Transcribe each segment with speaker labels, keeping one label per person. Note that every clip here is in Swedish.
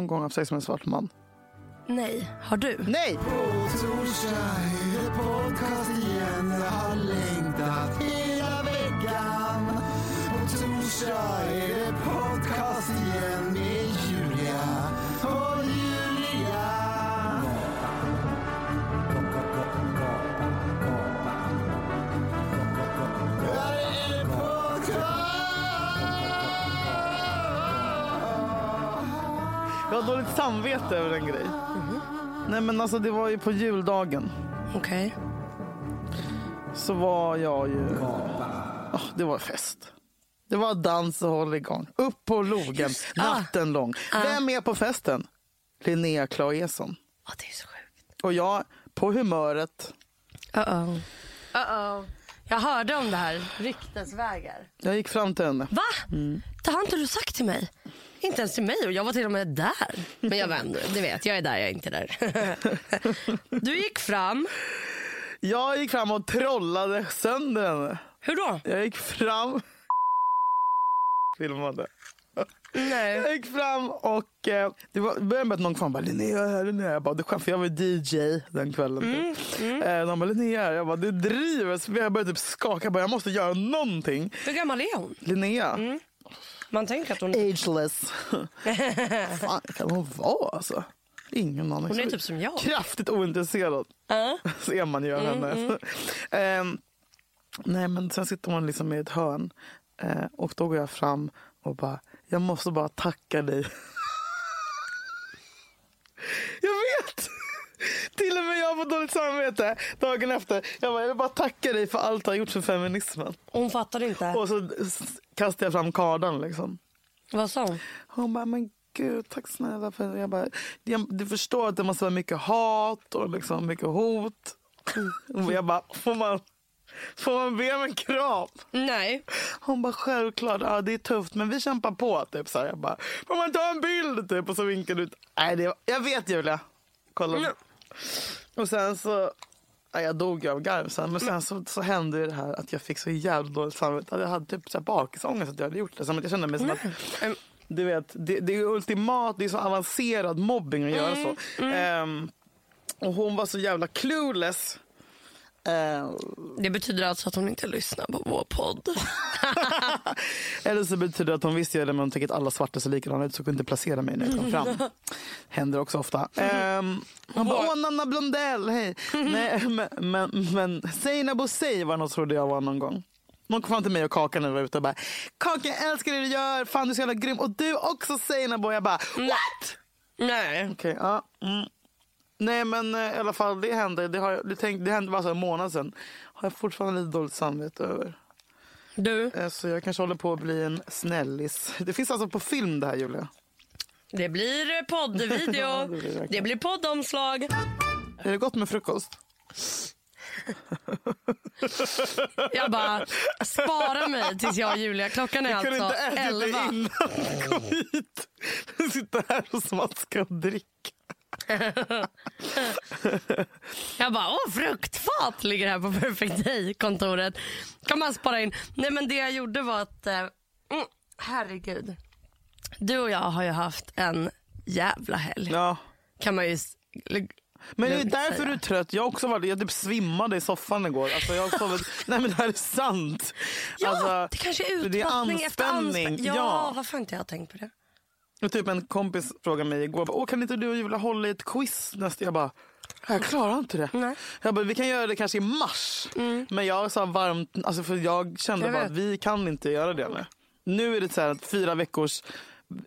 Speaker 1: någon gång haft sex med en svart man?
Speaker 2: Nej, har du?
Speaker 1: Nej!
Speaker 3: torsdag är det podcast igen Jag har längtat hela veckan På torsdag
Speaker 1: Jag har dåligt samvete över en grej. Nej men alltså det var ju på juldagen.
Speaker 2: Okej.
Speaker 1: Så var jag ju... Ah, det var fest. Det var dans och håll igång. Upp på logen, natten lång. Vem är på festen? Linnea Claesson.
Speaker 2: Ja, det är så sjukt.
Speaker 1: Och jag på humöret.
Speaker 2: Uh-oh. Uh-oh. Jag hörde om det här. Ryktesvägar.
Speaker 1: Jag gick fram till henne.
Speaker 2: Va? Det har inte du sagt till mig. Inte ens till mig och jag var till och med där. Men jag vänder, det vet jag är där, jag är inte där. Du gick fram.
Speaker 1: Jag gick fram och trollade sönder henne.
Speaker 2: Hur då?
Speaker 1: Jag gick fram. Filmade.
Speaker 2: Nej.
Speaker 1: Jag gick fram och eh, det var, började med att någon kom bara Linnea här, Linnea. Jag bara, det är skönt för jag var DJ den kvällen. Typ. Eh, de bara Linnea här. Jag bara, du driver. Så jag började typ skaka. Jag, bara, jag måste göra någonting.
Speaker 2: Hur gammal är hon?
Speaker 1: Linnea.
Speaker 2: Man tänker att hon,
Speaker 1: Ageless. fan kan hon vara alltså? Ingen aning.
Speaker 2: hon är typ som jag.
Speaker 1: Kraftigt ointresserad.
Speaker 2: Ja.
Speaker 1: ser man ju av henne. Ehm, nej men sen sitter hon liksom i ett hörn. Eh, och då går jag fram och bara, jag måste bara tacka dig. jag vet! Till och med jag får dåligt samvete dagen efter. Jag bara, jag vill bara tacka dig för allt du har gjort för feminismen.
Speaker 2: Hon fattar inte.
Speaker 1: Och så kastar jag fram kardan liksom.
Speaker 2: Vad sa hon?
Speaker 1: Hon bara, men gud, tack snälla. För jag bara, du förstår att det måste vara mycket hat och liksom mycket hot. Och jag bara, får man, får man be om en kram?
Speaker 2: Nej.
Speaker 1: Hon bara, självklart, ja, det är tufft men vi kämpar på. Typ, så här. Jag bara, får man ta en bild? Typ, och så vinkar du ut. Nej, det, jag vet Julia. Kolla.
Speaker 2: Mm.
Speaker 1: Och sen så, ja, jag dog av garv sen. Men sen så, så hände det här att jag fick så jävla dåligt samvete. Jag hade typ så här bakisångest att jag hade gjort det. Som att jag kände mig som att du vet, det, det är ultimat, det är så avancerad mobbing att göra så. Ehm, och hon var så jävla clueless. Ehm,
Speaker 2: Det betyder alltså att hon inte lyssnar på vår podd.
Speaker 1: eller så betyder det att hon visste ju det men hon tycker att alla svarta ser likadana ut så kunde inte placera mig när jag kom fram. Händer också ofta. Um, hon bara, åh Nanna Blondell, hej. Nej, men, men, men Seinabo Sey var något trodde jag var någon gång. Någon kom fram till mig och Kakan när jag var ute och bara Kakan jag älskar det du gör, fan du är så jävla grym. Och du också Seinabo. Jag bara what?
Speaker 2: Nej.
Speaker 1: Okej, ja. Mm. Nej men eh, i alla fall det hände. Det, har, det, tänk, det hände bara så en månad sedan. Har jag fortfarande lite dåligt samvete över.
Speaker 2: Du,
Speaker 1: Eh, Så jag kanske håller på att bli en snällis. Det finns alltså på film det här Julia.
Speaker 2: det blir poddvideo.
Speaker 1: Ja, det blir det
Speaker 2: blir poddomslag.
Speaker 1: Är det gott med frukost?
Speaker 2: Jag bara, spara mig tills jag och Julia. Klockan är
Speaker 1: Jag kunde
Speaker 2: alltså
Speaker 1: inte ätit det
Speaker 2: 11.
Speaker 1: innan du kom hit. Du sitter här och smaskar och dricker.
Speaker 2: Jag bara, åh fruktfat ligger här på Perfect Day-kontoret. Kan man spara in. Nej men det jag gjorde var att, eh, mm, herregud. Du och jag har ju haft en jävla helg.
Speaker 1: Ja.
Speaker 2: Kan man ju
Speaker 1: Men det är därför
Speaker 2: säga.
Speaker 1: du är trött. Jag också var Jag typ svimmade i soffan igår. Alltså jag sovit... Nej men det här är sant.
Speaker 2: Ja,
Speaker 1: alltså,
Speaker 2: det kanske är utmattning efter
Speaker 1: anspänning.
Speaker 2: anspänning. Ja,
Speaker 1: Ja.
Speaker 2: varför har inte jag tänkt på det?
Speaker 1: Och typ en kompis frågade mig igår. Åh, kan inte du och Julia hålla i ett quiz nästa? Jag bara, jag klarar inte det.
Speaker 2: Nej.
Speaker 1: Jag bara, vi kan göra det kanske i mars. Men jag sa varmt, alltså för jag kände
Speaker 2: Jag
Speaker 1: bara
Speaker 2: vet.
Speaker 1: att vi kan inte göra det nu. Nu är det så här att fyra veckors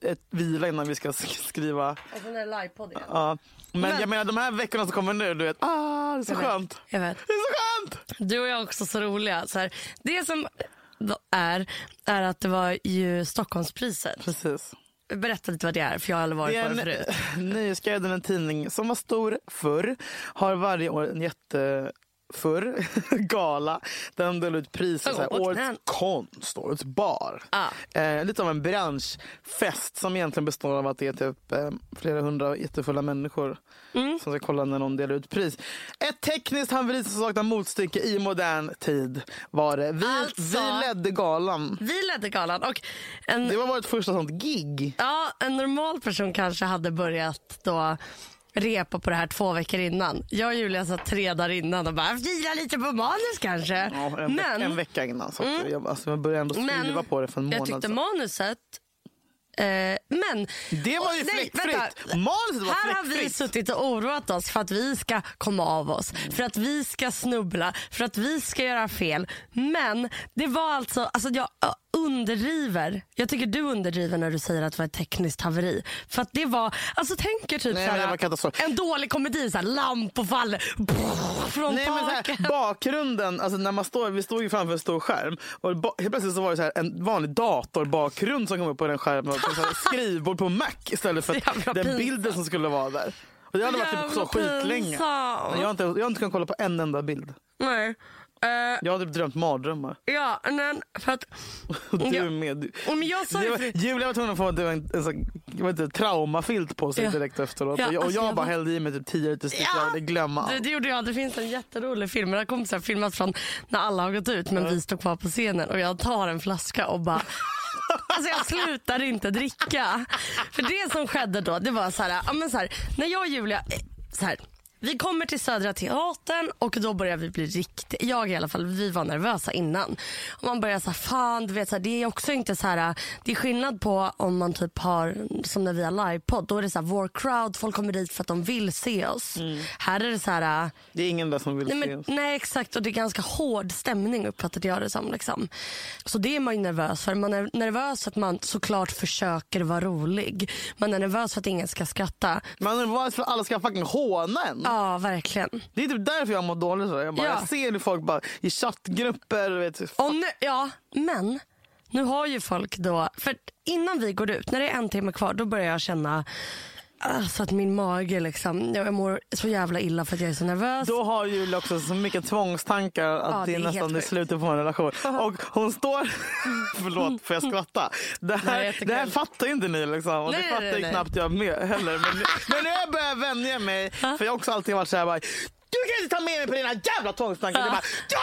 Speaker 1: ett vila innan vi ska sk- skriva.
Speaker 2: När det är livepodd igen.
Speaker 1: Ja. Men,
Speaker 2: Men-
Speaker 1: jag menar de här veckorna som kommer nu, du vet, ah, det är så
Speaker 2: Jag vet.
Speaker 1: skönt.
Speaker 2: Jag vet.
Speaker 1: Det är så skönt!
Speaker 2: Du och jag är också så roliga. Så här, det som är, är att det var ju Stockholmspriset.
Speaker 1: Precis.
Speaker 2: Berätta lite vad det är, för jag har aldrig varit på det
Speaker 1: en
Speaker 2: förut.
Speaker 1: Nöjesguiden, en tidning som var stor förr, har varje år en jätte förr, gala, där de delade ut priser.
Speaker 2: Oh,
Speaker 1: så här,
Speaker 2: och
Speaker 1: årets
Speaker 2: knän.
Speaker 1: konst, årets bar.
Speaker 2: Ja.
Speaker 1: Eh, lite av en branschfest som egentligen består av att det är typ eh, flera hundra jättefulla människor
Speaker 2: Mm.
Speaker 1: som ska kolla när någon delar ut pris. Ett tekniskt haveri som saknar motstycke i modern tid var det. Vi,
Speaker 2: Alltså-
Speaker 1: vi ledde galan.
Speaker 2: Vi ledde galan och en,
Speaker 1: Det var vårt första sånt gig.
Speaker 2: ja, en normal person kanske hade börjat då repa på det här två veckor innan. Jag och Julia satt tre dagar innan och bara fila lite på manus kanske.
Speaker 1: Ja, en,
Speaker 2: men,
Speaker 1: en vecka innan. Så att jag, alltså, jag började ändå skriva
Speaker 2: men
Speaker 1: på det för en månad
Speaker 2: jag tyckte
Speaker 1: sedan.
Speaker 2: manuset men
Speaker 1: Det var ju
Speaker 2: nej.
Speaker 1: Manuset var
Speaker 2: Här har vi suttit och oroat oss för att vi ska komma av oss, för att vi ska snubbla, för att vi ska göra fel. Men det var alltså, alltså jag underdriver. Jag tycker du underdriver när du säger att det var ett tekniskt haveri. För att det var, alltså tänk er typ
Speaker 1: Nej,
Speaker 2: såhär, en dålig komedi, såhär, lampor faller brrr, från
Speaker 1: Nej,
Speaker 2: taket.
Speaker 1: här, bakgrunden, alltså när man står, vi stod ju framför en stor skärm och helt plötsligt så var det så en vanlig datorbakgrund som kom upp på den skärmen. Och så här, skrivbord på Mac istället för den
Speaker 2: pinsamt.
Speaker 1: bilden som skulle vara där. Och det hade varit typ så skitlänge. Men Jag har, inte, jag har inte kunnat kolla på en enda bild.
Speaker 2: Nej. Eh,
Speaker 1: Jag har typ drömt mardrömmar.
Speaker 2: ja, men för att...
Speaker 1: Och du
Speaker 2: Ja.
Speaker 1: med. Du,
Speaker 2: Och men jag sa ju
Speaker 1: var,
Speaker 2: för-
Speaker 1: Julia var tvungen att få en, en, en, sån, inte, traumafilt på sig
Speaker 2: Ja.
Speaker 1: direkt efteråt.
Speaker 2: Ja,
Speaker 1: och jag,
Speaker 2: alltså,
Speaker 1: jag bara
Speaker 2: var-
Speaker 1: hällde i mig typ 10 liter stick.
Speaker 2: Ja.
Speaker 1: Jag glömma
Speaker 2: Det,
Speaker 1: allt.
Speaker 2: det gjorde jag. Det finns en jätterolig film. Den har kompisar filmat från när alla har gått ut men vi står kvar på scenen och jag tar en flaska och bara Alltså jag slutade inte dricka. För det som skedde då, det var så här, ja, men så här när jag och Julia, eh, så här, vi kommer till Södra Teatern och då börjar vi bli riktigt, jag i alla fall, vi var nervösa innan. Och man börjar så här, fan du vet så här, det är också inte så här, det är skillnad på om man typ har, som när vi har livepodd, då är det så här, vår crowd, folk kommer dit för att de vill se oss. Här är det så här,
Speaker 1: Det är ingen där som vill
Speaker 2: Nej,
Speaker 1: se
Speaker 2: men,
Speaker 1: oss.
Speaker 2: nej exakt och det är ganska hård stämning uppfattade jag det som. Liksom. Så det är man ju nervös för. Man är nervös för att man såklart försöker vara rolig. Man är nervös för att ingen ska skratta.
Speaker 1: Man är nervös för att alla ska fucking håna en.
Speaker 2: Ja verkligen.
Speaker 1: Det är typ därför jag mår dåligt. Så. Jag, bara,
Speaker 2: Ja.
Speaker 1: jag ser hur folk bara i chattgrupper. Vet,
Speaker 2: Och nu, ja, men nu har ju folk då, för innan vi går ut, när det är en timme kvar, då börjar jag känna Alltså att min mage liksom, jag mår så jävla illa för att jag är så nervös.
Speaker 1: Då har Julia också så mycket tvångstankar att
Speaker 2: Ja,
Speaker 1: det är
Speaker 2: är
Speaker 1: nästan det
Speaker 2: sjukt.
Speaker 1: slutet på en relation. Och hon står... Förlåt, får jag skratta? Det
Speaker 2: Nej,
Speaker 1: här,
Speaker 2: jättekul.
Speaker 1: det här fattar ju inte ni liksom. Och
Speaker 2: Nej,
Speaker 1: det
Speaker 2: nej,
Speaker 1: fattar
Speaker 2: nej, nej.
Speaker 1: knappt jag med heller. Men nu, men nu har jag börjat vänja mig. För jag har också alltid varit så här bara, du inte ta med mig på dina jävla tvångstankar. Du du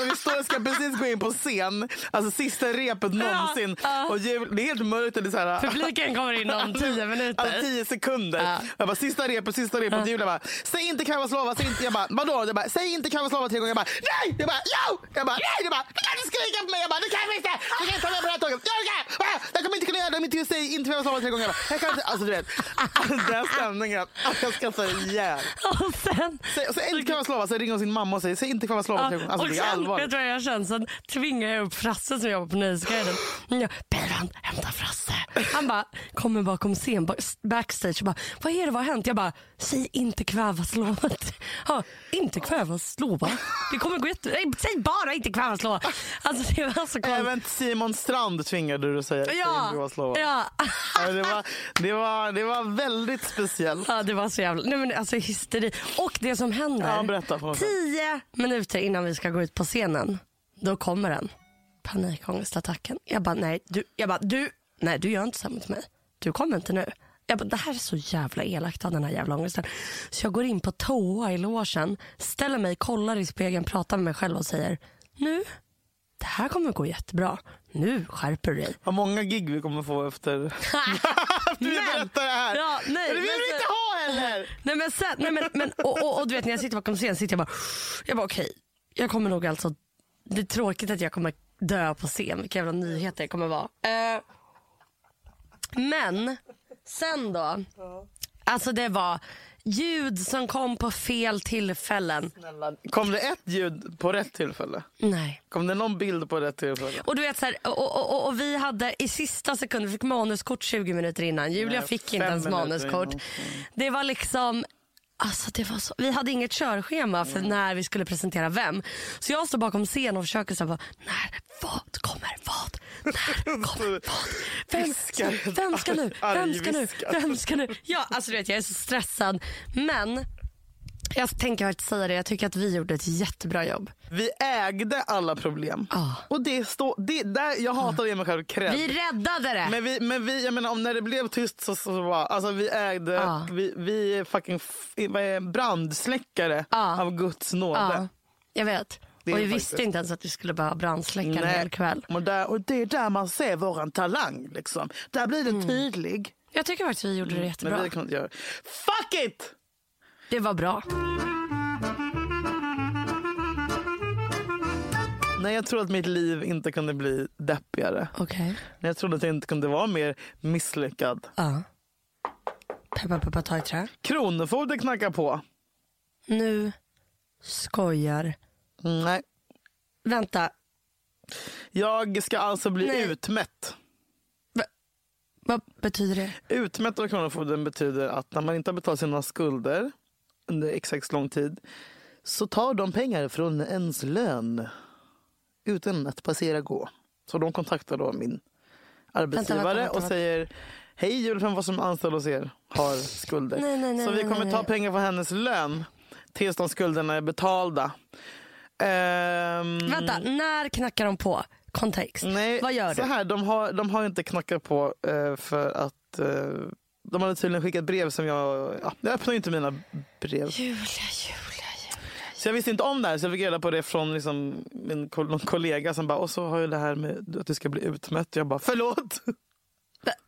Speaker 1: du och vi står och ska precis gå in på scen. Alltså sista repet någonsin.
Speaker 2: ja.
Speaker 1: Och Jul, det är helt mörkt. är så här,
Speaker 2: Publiken kommer in om tio minuter.
Speaker 1: Alltså tio sekunder.
Speaker 2: Ja.
Speaker 1: Jag bara, sista repet, sista repet. Och Julia bara, säg inte Kavaslova. Säg inte. Jag bara, vadå? Jag bara, säg inte Kavaslova tre gånger. Jag bara, nej! Jag bara, jo! Jag bara, nej! Jag bara, du kan inte skrika på mig. Jag bara, du kan inte! Du kan inte ta med på det här tåget. Jag! Ah, Jag kommer inte kunna göra det om inte jag säger inte Kavaslova tre gånger. Jag, bara, jag kan inte. Alltså du vet, den stämningen. Alltså, Jag skrattar ihjäl.
Speaker 2: Och sen
Speaker 1: Säg, säg inte Kavaslova. Så ringer hon sin mamma och säger, säg inte Kavaslova tre gånger. Alltså
Speaker 2: och
Speaker 1: det är
Speaker 2: sen, vet du vad jag känner? Sen tvingar jag upp Frasse som jobbar på Nöjesguiden. Jag, Beran, hämta Frasse. Han bara kommer bakom scen, ba- backstage och bara, vad är det, vad har hänt? Jag bara, säg inte kvävaslovet. Ja, inte kvävaslova. Det kommer gå jätte... Nej, säg bara inte kvävaslova. Alltså det var så konstigt.
Speaker 1: Även Simon Strand tvingade du att säga,
Speaker 2: Ja,
Speaker 1: Kavaslova.
Speaker 2: ja.
Speaker 1: Ja, Det, var, det, var, det var väldigt speciellt.
Speaker 2: ja, det var så jävla... Nej, men alltså hysteri. Och det som händer,
Speaker 1: Ja, berätta för mig.
Speaker 2: tio minuter innan vi ska gå ut på scenen, då kommer den. Panikångestattacken. Jag bara, nej, du, jag bara, du, nej, du gör inte så här mot mig. Du kommer inte nu. Jag bara, det här är så jävla elakt av den här jävla ångesten. Så jag går in på toa i logen, ställer mig, kollar i spegeln, pratar med mig själv och säger, nu, det här kommer gå jättebra. Nu skärper du dig.
Speaker 1: Vad många gig vi kommer få efter du
Speaker 2: Men-
Speaker 1: berättar det här.
Speaker 2: Ja, nej,
Speaker 1: det vill vi inte ha heller.
Speaker 2: Nej men sen, nej men, men och, och, och du vet när jag sitter bakom scen sitter jag bara, jag bara okej, jag kommer nog alltså, det är tråkigt att jag kommer dö på scen, vilka jävla nyheter det kommer vara. Eh, men sen då, alltså det var ljud som kom på fel tillfällen.
Speaker 1: Kom det ett ljud på rätt tillfälle?
Speaker 2: Nej.
Speaker 1: Kom det någon bild på rätt tillfälle?
Speaker 2: Och du vet så här, och, och, och, och vi hade i sista sekunden, vi fick manuskort 20 minuter innan. Julia
Speaker 1: Nej,
Speaker 2: fick inte ens manuskort.
Speaker 1: innan.
Speaker 2: Det var liksom Alltså det var så, vi hade inget körschema för när vi skulle presentera vem. Så jag står bakom scen och försöker säga när, vad kommer vad? När kommer vad? Vem,
Speaker 1: Viskar.
Speaker 2: vem ska nu? Vem ska nu? Vem ska nu? Ja, alltså du vet jag är så stressad. Men Jag tänker faktiskt säga det, jag tycker att vi gjorde ett jättebra jobb.
Speaker 1: Vi ägde alla problem.
Speaker 2: Ja.
Speaker 1: Och det står, det, där, jag hatar att ge mig själv cred.
Speaker 2: Vi räddade det!
Speaker 1: Men vi, men vi, jag menar om när det blev tyst så, så var, alltså vi ägde,
Speaker 2: Ja.
Speaker 1: vi, vi är fucking brandsläckare
Speaker 2: Ja.
Speaker 1: av Guds nåde.
Speaker 2: ja, jag vet.
Speaker 1: Det
Speaker 2: och vi
Speaker 1: faktiskt-
Speaker 2: visste inte ens att vi skulle behöva brandsläcka en hel kväll.
Speaker 1: Och, där, och det är där man ser våran talang. Liksom. Där blir den
Speaker 2: Mm.
Speaker 1: tydlig.
Speaker 2: Jag tycker faktiskt vi gjorde det
Speaker 1: Men
Speaker 2: jättebra.
Speaker 1: vi kan inte göra Fuck it!
Speaker 2: Det var bra.
Speaker 1: Nej, jag tror att mitt liv inte kunde bli deppigare.
Speaker 2: Okej.
Speaker 1: Jag trodde att jag inte kunde vara mer misslyckad.
Speaker 2: Ja. Peppa peppa ta i trä.
Speaker 1: Kronofogden knackar på.
Speaker 2: Nu skojar.
Speaker 1: Nej.
Speaker 2: Vänta,
Speaker 1: Jag ska alltså bli
Speaker 2: Nej.
Speaker 1: utmätt.
Speaker 2: vad betyder det?
Speaker 1: Utmätt av Kronofogden betyder att när man inte har betalat sina skulder under exakt lång tid så tar de pengar från ens lön utan att passera gå. Så de kontaktar då min arbetsgivare
Speaker 2: Vänta, vänta,
Speaker 1: och
Speaker 2: vänta.
Speaker 1: säger Hej, fram vad som anställd hos er har skulder.
Speaker 2: Nej, nej, nej,
Speaker 1: så vi kommer ta pengar från hennes lön tills de skulderna är betalda. Ehm,
Speaker 2: Vänta, när knackar de på? Kontext.
Speaker 1: Nej,
Speaker 2: Vad gör
Speaker 1: så
Speaker 2: du?
Speaker 1: här, de, har, de har inte knackat på eh, för att eh, de hade tydligen skickat brev som jag... Ja, jag öppnar ju inte mina brev.
Speaker 2: Julia, Julia, Julia.
Speaker 1: Så jag visste inte om det här så jag fick reda på det från liksom, min någon kollega som bara, och så har ju det här med att du ska bli utmätt. Jag bara, förlåt!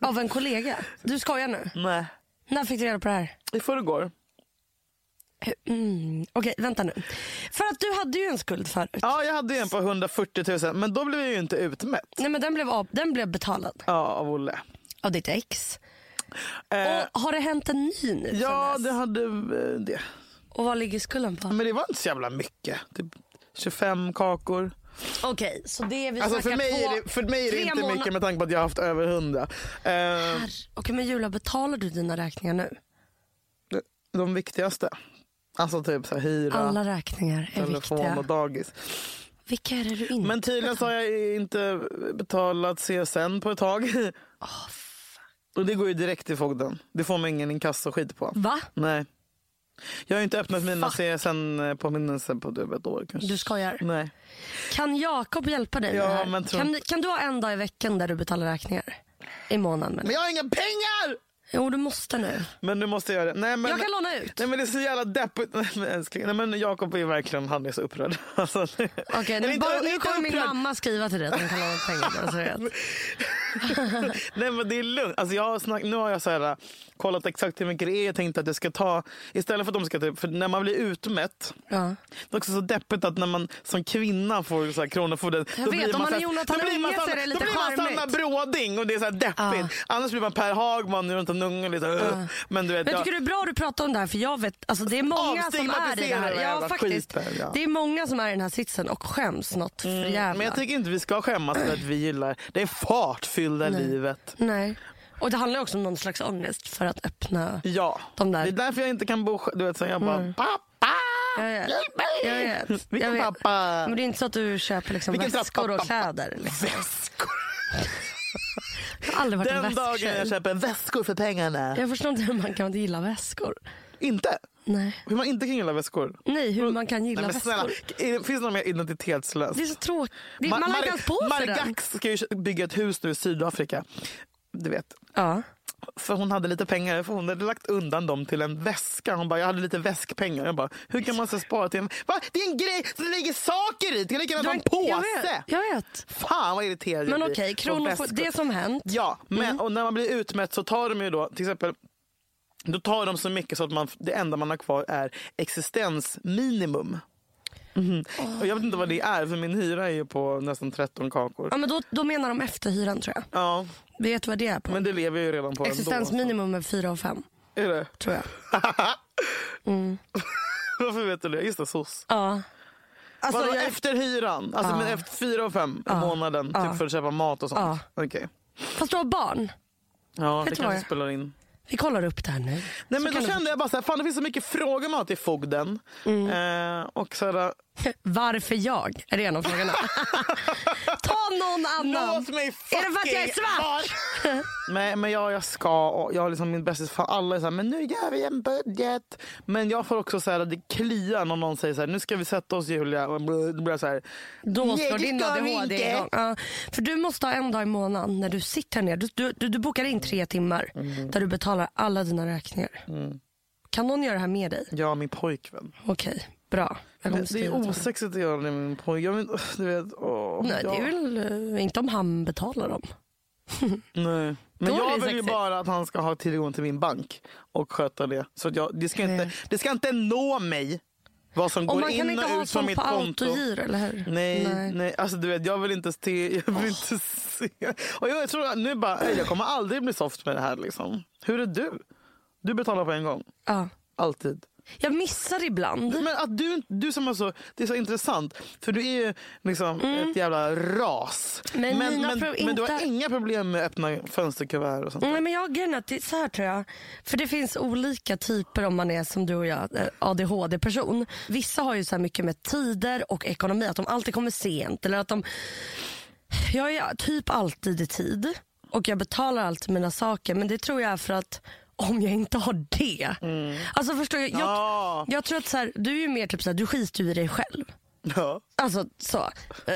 Speaker 2: Av en kollega? Du skojar nu?
Speaker 1: Nej.
Speaker 2: När fick du reda på det här?
Speaker 1: I förrgår.
Speaker 2: Mm. Okej, vänta nu. För att du hade ju en skuld förut.
Speaker 1: Ja, jag hade en på 140 000 men då blev jag ju inte utmätt.
Speaker 2: Nej men den blev, av, den blev betalad
Speaker 1: Ja, av Olle.
Speaker 2: av ditt ex.
Speaker 1: Eh,
Speaker 2: Och har det hänt en ny nu
Speaker 1: ja, det hade eh, det.
Speaker 2: Och vad ligger skulden på?
Speaker 1: Men det var inte så jävla mycket. Typ 25 kakor.
Speaker 2: Okej, så det vi
Speaker 1: Alltså för
Speaker 2: snackar
Speaker 1: mig, är det, för mig är det
Speaker 2: tre
Speaker 1: inte
Speaker 2: måna-
Speaker 1: mycket med tanke på att jag har haft över 100. Eh,
Speaker 2: Herre- Okej men Julia, betalar du dina räkningar nu?
Speaker 1: de viktigaste. Alltså typ så här, hyra,
Speaker 2: Alla räkningar är
Speaker 1: telefon
Speaker 2: viktiga.
Speaker 1: och dagis.
Speaker 2: Vilka är det du inte
Speaker 1: Men tydligen så har jag inte betalat CSN på ett tag. Och det går ju direkt till fogden. Det får man ingen inkasso-skit på.
Speaker 2: Va?
Speaker 1: Nej. Jag har inte öppnat mina. CSN-påminnelser på typ ett år kanske.
Speaker 2: Du skojar.
Speaker 1: Nej.
Speaker 2: Kan Jakob hjälpa dig
Speaker 1: Ja,
Speaker 2: med det här?
Speaker 1: men tror-
Speaker 2: kan, kan du ha en dag i veckan där du betalar räkningar? I månaden men.
Speaker 1: Men jag har inga pengar!
Speaker 2: Jo du måste nu.
Speaker 1: Men nu måste göra det. Nej, men,
Speaker 2: Jag kan låna ut.
Speaker 1: Nej men det är så jävla deppigt. Nej, men älskling. Nej men Jakob är verkligen, han är så upprörd. Alltså,
Speaker 2: Okej,
Speaker 1: Eller
Speaker 2: nu,
Speaker 1: inte-
Speaker 2: nu kommer min mamma skriva till dig att hon kan låna pengar. bara så du vet.
Speaker 1: Nej men det är lugnt. Alltså, jag har snack, nu har jag så här, kollat exakt hur mycket det är. Jag tänkte att det ska ta, istället för att de ska typ, för när man blir utmätt.
Speaker 2: Ja.
Speaker 1: Det är också så deppigt att när man som kvinna får så här, kronofogden.
Speaker 2: Jag
Speaker 1: då
Speaker 2: vet,
Speaker 1: blir
Speaker 2: om man är Jonathan Unge så är det lite
Speaker 1: Då blir man. Sanna Bråding och det är så här deppigt.
Speaker 2: Ja.
Speaker 1: Annars blir man Per Hagman en unge. Lite, uh. Men du vet,
Speaker 2: Men jag
Speaker 1: jag,
Speaker 2: tycker det är bra att du pratar om det här för jag vet, alltså det är många som är i det här. Ja, faktiskt.
Speaker 1: skiten, ja.
Speaker 2: Det är många som är i den här sitsen och skäms något för jävla.
Speaker 1: men jag tycker inte vi ska skämmas för att vi gillar det är fartfyllda livet.
Speaker 2: Nej. Och det handlar också om någon slags ångest för att öppna.
Speaker 1: Ja,
Speaker 2: De där.
Speaker 1: det är därför jag inte kan bo. Du vet, så jag bara, pappa!
Speaker 2: Jag vet. Jag vet.
Speaker 1: Vilken
Speaker 2: jag vet.
Speaker 1: pappa?
Speaker 2: Men det är inte så att du köper liksom
Speaker 1: Vilken
Speaker 2: väskor och kläder. Liksom.
Speaker 1: Väskor.
Speaker 2: Jag har aldrig varit en
Speaker 1: Den dagen
Speaker 2: väsktjej.
Speaker 1: jag köper väskor för pengarna.
Speaker 2: Jag förstår inte hur man kan inte gilla väskor.
Speaker 1: Inte?
Speaker 2: Nej.
Speaker 1: Hur man inte kan gilla väskor?
Speaker 2: Nej, hur man kan gilla
Speaker 1: Nej, men snälla,
Speaker 2: väskor.
Speaker 1: finns det något mer identitetslöst?
Speaker 2: Det är så tråkigt. Det-
Speaker 1: Ma-
Speaker 2: Man har inte ens på sig.
Speaker 1: Margax ska ju bygga ett hus nu i Sydafrika. Du vet.
Speaker 2: Ja.
Speaker 1: För hon hade lite pengar, för hon hade lagt undan dem till en väska. Hon bara, jag hade lite väskpengar. Jag bara, hur kan man så spara till en... Va? Det är en grej som det ligger saker i! Det kan lika gärna vara en
Speaker 2: Jag
Speaker 1: påse!
Speaker 2: vet. Jag vet.
Speaker 1: Fan vad irriterad jag
Speaker 2: Men okej,
Speaker 1: på
Speaker 2: kronofo-
Speaker 1: väskor.
Speaker 2: det som hänt.
Speaker 1: Ja, men
Speaker 2: Mm.
Speaker 1: och när man blir utmätt så tar de ju då till exempel då tar de så mycket så att man, det enda man har kvar är existensminimum. Mhm. Och jag vet inte vad det är för min hyra är ju på nästan 13 kakor.
Speaker 2: Ja, men då, då menar de efterhyran tror jag.
Speaker 1: Ja,
Speaker 2: Vet du vad det är på?
Speaker 1: men det lever jag ju redan på
Speaker 2: Existensminimum är 4 och 5
Speaker 1: ändå. Är det?
Speaker 2: tror jag.
Speaker 1: Varför vet du det? Just det, SOS.
Speaker 2: Ja. Alltså,
Speaker 1: Vadå
Speaker 2: jag,
Speaker 1: efter hyran? Alltså
Speaker 2: Ja.
Speaker 1: men efter fyra och fem i
Speaker 2: Ja.
Speaker 1: månaden
Speaker 2: Ja.
Speaker 1: typ för att köpa mat och sånt? Okej.
Speaker 2: fast du har barn.
Speaker 1: Ja,
Speaker 2: Vet
Speaker 1: det kanske
Speaker 2: jag-
Speaker 1: spelar in.
Speaker 2: Vi kollar upp det här nu.
Speaker 1: Nej men då
Speaker 2: du-
Speaker 1: kände jag bara så här, fan det finns så mycket frågor med till fogden.
Speaker 2: Mm.
Speaker 1: Eh, och så här,
Speaker 2: Varför jag? Är det en av frågorna? Ta någon annan.
Speaker 1: Låt mig fucking
Speaker 2: Är det för att jag är svart?
Speaker 1: vara- Men, jag, jag ska, och jag har liksom min bästis, fan alla är så här, men nu gör vi en budget. Men jag får också så här, det kliar när någon säger så här, nu ska vi sätta oss Julia. Och då blir jag så här,
Speaker 2: Då
Speaker 1: Nej,
Speaker 2: slår
Speaker 1: det
Speaker 2: din
Speaker 1: ska vi
Speaker 2: ADHD
Speaker 1: inte.
Speaker 2: igång. Ja, för du måste ha en dag i månaden när du sitter ner. Du, du, du, du bokar in tre timmar
Speaker 1: Mm.
Speaker 2: där du betalar alla dina räkningar. Kan någon göra det här med dig?
Speaker 1: och min pojkvän.
Speaker 2: Okej, bra.
Speaker 1: Det, det är osexigt att göra det med min pojke. Du vet, åh,
Speaker 2: Nej, det är väl eh, inte om han betalar dem.
Speaker 1: Nej. Men jag vill ju
Speaker 2: sexigt.
Speaker 1: bara att han ska ha tillgång till min bank och sköta det. Så att jag, det, ska inte, det ska inte nå mig vad som
Speaker 2: Och
Speaker 1: går
Speaker 2: man kan
Speaker 1: in
Speaker 2: inte
Speaker 1: och
Speaker 2: ha
Speaker 1: ut från mitt konto.
Speaker 2: autogiro, eller hur?
Speaker 1: Nej, nej. Alltså, du vet, jag vill inte se. Jag, vill inte se. Och jag tror att nu bara, "Ey, jag kommer aldrig bli soft med det här. Liksom. Hur är du? Du betalar på en gång.
Speaker 2: Ja.
Speaker 1: Alltid.
Speaker 2: Jag missar ibland.
Speaker 1: Men att du, du som är så, det är så intressant. För du är ju liksom ett jävla ras.
Speaker 2: Men
Speaker 1: men, men, men du har inga problem med att öppna fönsterkuvert och sånt.
Speaker 2: Nej, men jag grejen att så här tror jag. För det finns olika typer om man är som du och jag, eh, ADHD-person. Vissa har ju så här mycket med tider och ekonomi, att de alltid kommer sent. Eller att de... Jag är typ alltid i tid och jag betalar alltid mina saker. Men det tror jag är för att om jag inte har det. Alltså förstår jag, jag,
Speaker 1: Ja.
Speaker 2: jag tror att så här, du är mer typ så här, du skiter ju i dig själv.
Speaker 1: Ja.
Speaker 2: Alltså så.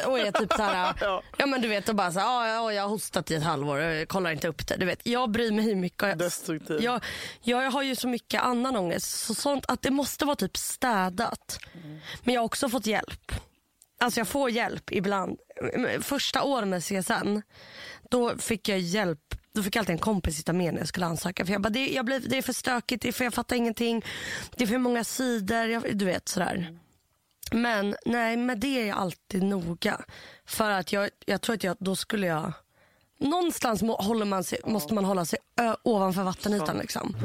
Speaker 2: Och är typ så här,
Speaker 1: Ja.
Speaker 2: ja men du vet och bara så här, ja, ja, jag har hostat i ett halvår, jag kollar inte upp det. Du vet, jag bryr mig hur mycket. och Jag,
Speaker 1: Destruktiv.
Speaker 2: jag, jag har ju så mycket annan ångest. Så sånt att det måste vara typ städat. Men jag har också fått hjälp. Alltså jag får hjälp ibland. Första året med CSN, då fick jag hjälp. Då fick jag alltid en kompis sitta med när jag skulle ansöka. För jag bara, det, jag blev, det är för stökigt, det är för jag fattar ingenting. Det är för många sidor, jag, du vet sådär. Men nej, med det är jag alltid noga. För att jag, jag tror att jag, då skulle jag... Någonstans må, håller man sig, måste man hålla sig ö, ovanför vattenytan. Liksom.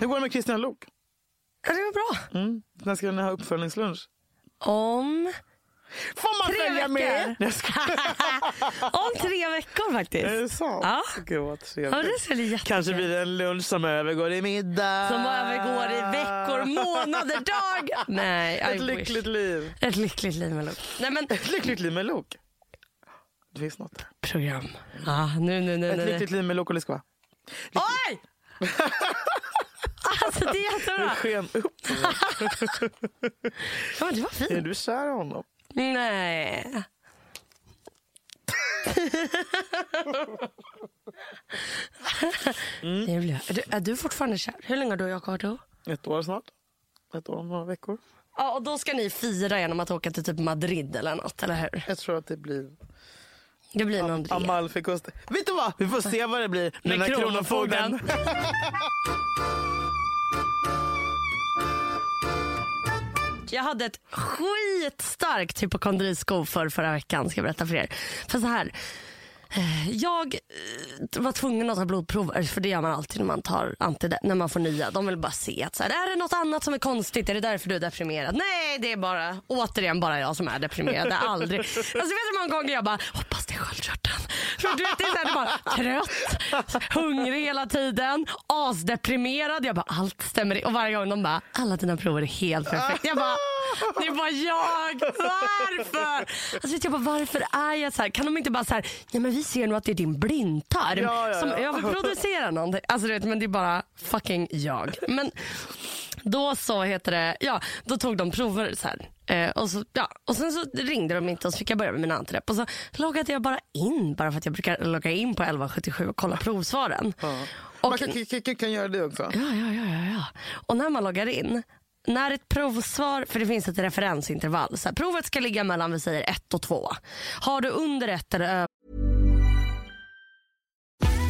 Speaker 1: Hur går det med Christian Lok?
Speaker 2: Ja, det var bra.
Speaker 1: Mm. När ska ni ha uppföljningslunch?
Speaker 2: Om,
Speaker 1: Får man
Speaker 2: Tre
Speaker 1: följa med?
Speaker 2: veckor.
Speaker 1: Skojar.
Speaker 2: om tre veckor faktiskt.
Speaker 1: Är det sant?
Speaker 2: Ja.
Speaker 1: Gud vad
Speaker 2: Ja,
Speaker 1: trevligt.
Speaker 2: det bli jättekul.
Speaker 1: Kanske blir det en lunch som övergår i middag.
Speaker 2: Som övergår i veckor, månader, dagar. Nej, I
Speaker 1: Ett
Speaker 2: wish.
Speaker 1: lyckligt liv.
Speaker 2: Ett lyckligt liv med Luke. Nej men,
Speaker 1: Ett lyckligt liv med Lok. Det finns något där.
Speaker 2: program. Ah, nu, nu, nu,
Speaker 1: Ett
Speaker 2: nu.
Speaker 1: lyckligt liv med Lok och Liskva.
Speaker 2: Oj! alltså det är
Speaker 1: Det
Speaker 2: jättebra.
Speaker 1: sken upp.
Speaker 2: Ja, men det var
Speaker 1: Är
Speaker 2: fint.
Speaker 1: du kär i honom?
Speaker 2: Nej. Det blir jag. Är, du, är du fortfarande kär? Hur länge har du och jag varit då?
Speaker 1: Ett år snart. Ett år om några veckor.
Speaker 2: Ja, och då ska ni fira genom att åka till typ Madrid eller något, eller hur?
Speaker 1: Jag tror att det blir
Speaker 2: Det blir någon det.
Speaker 1: Amalfikusten. Vet du vad? Vi får se vad det blir med,
Speaker 2: Med
Speaker 1: den här
Speaker 2: Kronofogden. Jag hade ett skitstarkt hypokondriskov för förra veckan, ska jag berätta för er. För så här, eh, jag eh, var tvungen att ta blodprover, för det gör man alltid när man tar antide- när man får nya. De vill bara se att så här, är det något annat som är konstigt, är det därför du är deprimerad? Nej, det är bara, återigen bara jag som är deprimerad. Det är aldrig. Alltså, vet du hur många gånger jag bara, hoppas det är sköldkörteln. För du vet, det är bara trött, hungrig hela tiden, asdeprimerad. Jag bara, allt stämmer. Och varje gång de bara, alla dina prover är helt perfekta. Jag bara, det är bara jag. Varför? Alltså, vet jag bara, varför är jag så här? Kan de inte bara så här, nej men vi ser nog att det är din blindtarm
Speaker 1: Ja, ja,
Speaker 2: som
Speaker 1: ja.
Speaker 2: överproducerar någonting. Alltså du vet, men det är bara fucking jag. Men då så heter det, ja, då tog de prover så här. Eh, och, så, ja, och sen så ringde de inte och så fick jag börja med mina antidepp. Och så loggade jag bara in, bara för att jag brukar logga in på 1177 och kolla provsvaren. Och,
Speaker 1: Man kan, kan, kan, kan göra det också.
Speaker 2: Ja, ja, ja, ja, ja. Och när man loggar in, när ett provsvar, för det finns ett referensintervall. Så här, provet ska ligga mellan vi säger 1 och 2. Har du under 1 eller över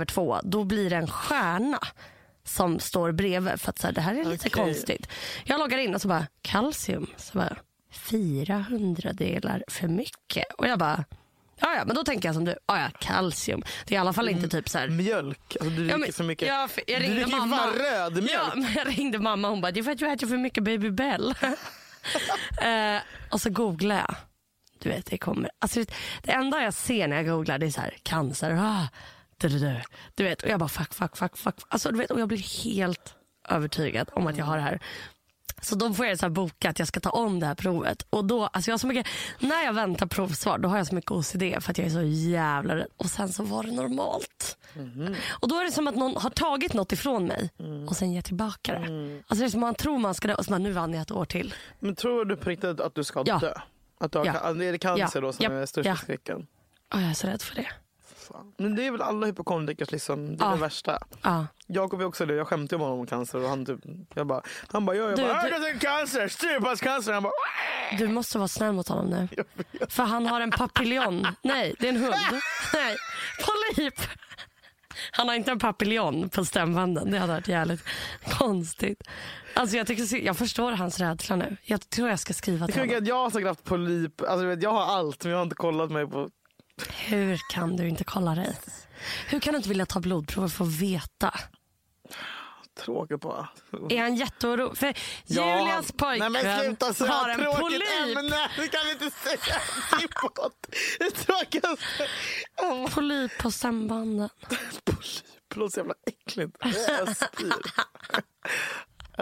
Speaker 2: över 2, då blir det en stjärna som står bredvid. För att så här, det här är lite
Speaker 1: Okej.
Speaker 2: konstigt. Jag loggar in och så bara, kalcium. Så bara, fyra hundradelar för mycket. Och jag bara, ja ja men då tänker jag som du, ja ja kalcium. Det är i alla fall inte typ så här.
Speaker 1: Mjölk. Alltså, du dricker
Speaker 2: Ja, men-
Speaker 1: för mycket.
Speaker 2: ja, jag
Speaker 1: du
Speaker 2: ringde
Speaker 1: dricker ju
Speaker 2: mamma.
Speaker 1: röd mjölk.
Speaker 2: Ja, men jag ringde mamma hon bara, det är för att du äter för mycket Baby Bell. eh, och så googlar jag. Du vet, det kommer. Alltså, det, det enda jag ser när jag googlar det är så här, cancer. Ah, du, vet, och jag bara fuck, fuck, fuck, fuck. Alltså, du vet, och jag blir helt övertygad om att jag har det här. Så då får jag så boka att jag ska ta om det här provet. Och då, alltså jag har så mycket, när jag väntar provsvar då har jag så mycket OCD för att jag är så jävla rädd. Och sen så var det normalt. Och då är det som att någon har tagit något ifrån mig och sen ger tillbaka det. Alltså det är som man tror man ska dö och så bara, nu vann jag ett år till.
Speaker 1: Men tror du på riktigt att du ska
Speaker 2: Ja.
Speaker 1: dö? Att du har,
Speaker 2: Ja.
Speaker 1: är det cancer
Speaker 2: Ja.
Speaker 1: då som
Speaker 2: Japp.
Speaker 1: är största
Speaker 2: Ja.
Speaker 1: skräcken?
Speaker 2: Och jag är så rädd för det.
Speaker 1: Fan. Men det är väl alla hypokondrikers liksom, det är
Speaker 2: Ja.
Speaker 1: det värsta.
Speaker 2: Ja.
Speaker 1: Jakob är också det, jag skämtade om honom om cancer och han typ, jag bara, han bara, jag, jag
Speaker 2: Du,
Speaker 1: bara,
Speaker 2: du-
Speaker 1: jag cancer, styrpascancer. Han bara,
Speaker 2: Du måste vara snäll mot honom nu. För han har en papillon. Nej, det är en hund. Nej, polyp. Han har inte en papillon på stämbanden. Det hade varit jävligt konstigt. Alltså jag, tycker, jag förstår hans rädsla nu. Jag tror jag ska skriva
Speaker 1: det
Speaker 2: till honom.
Speaker 1: jag har säkert haft polyp, alltså, jag har allt men jag har inte kollat mig på
Speaker 2: Hur kan du inte kolla dig? Hur kan du inte vilja ta blodprover för att veta?
Speaker 1: tråkigt bara.
Speaker 2: Är han jätteorolig? För
Speaker 1: Ja,
Speaker 2: Julias
Speaker 1: Nej men
Speaker 2: pojkvän
Speaker 1: sluta säga
Speaker 2: har en
Speaker 1: tråkigt
Speaker 2: polyp.
Speaker 1: ämne. Det kan inte säga podd. Det tråkigaste. Oh,
Speaker 2: Polyp på stämbanden.
Speaker 1: polyp låter så jävla äckligt. Jag spyr.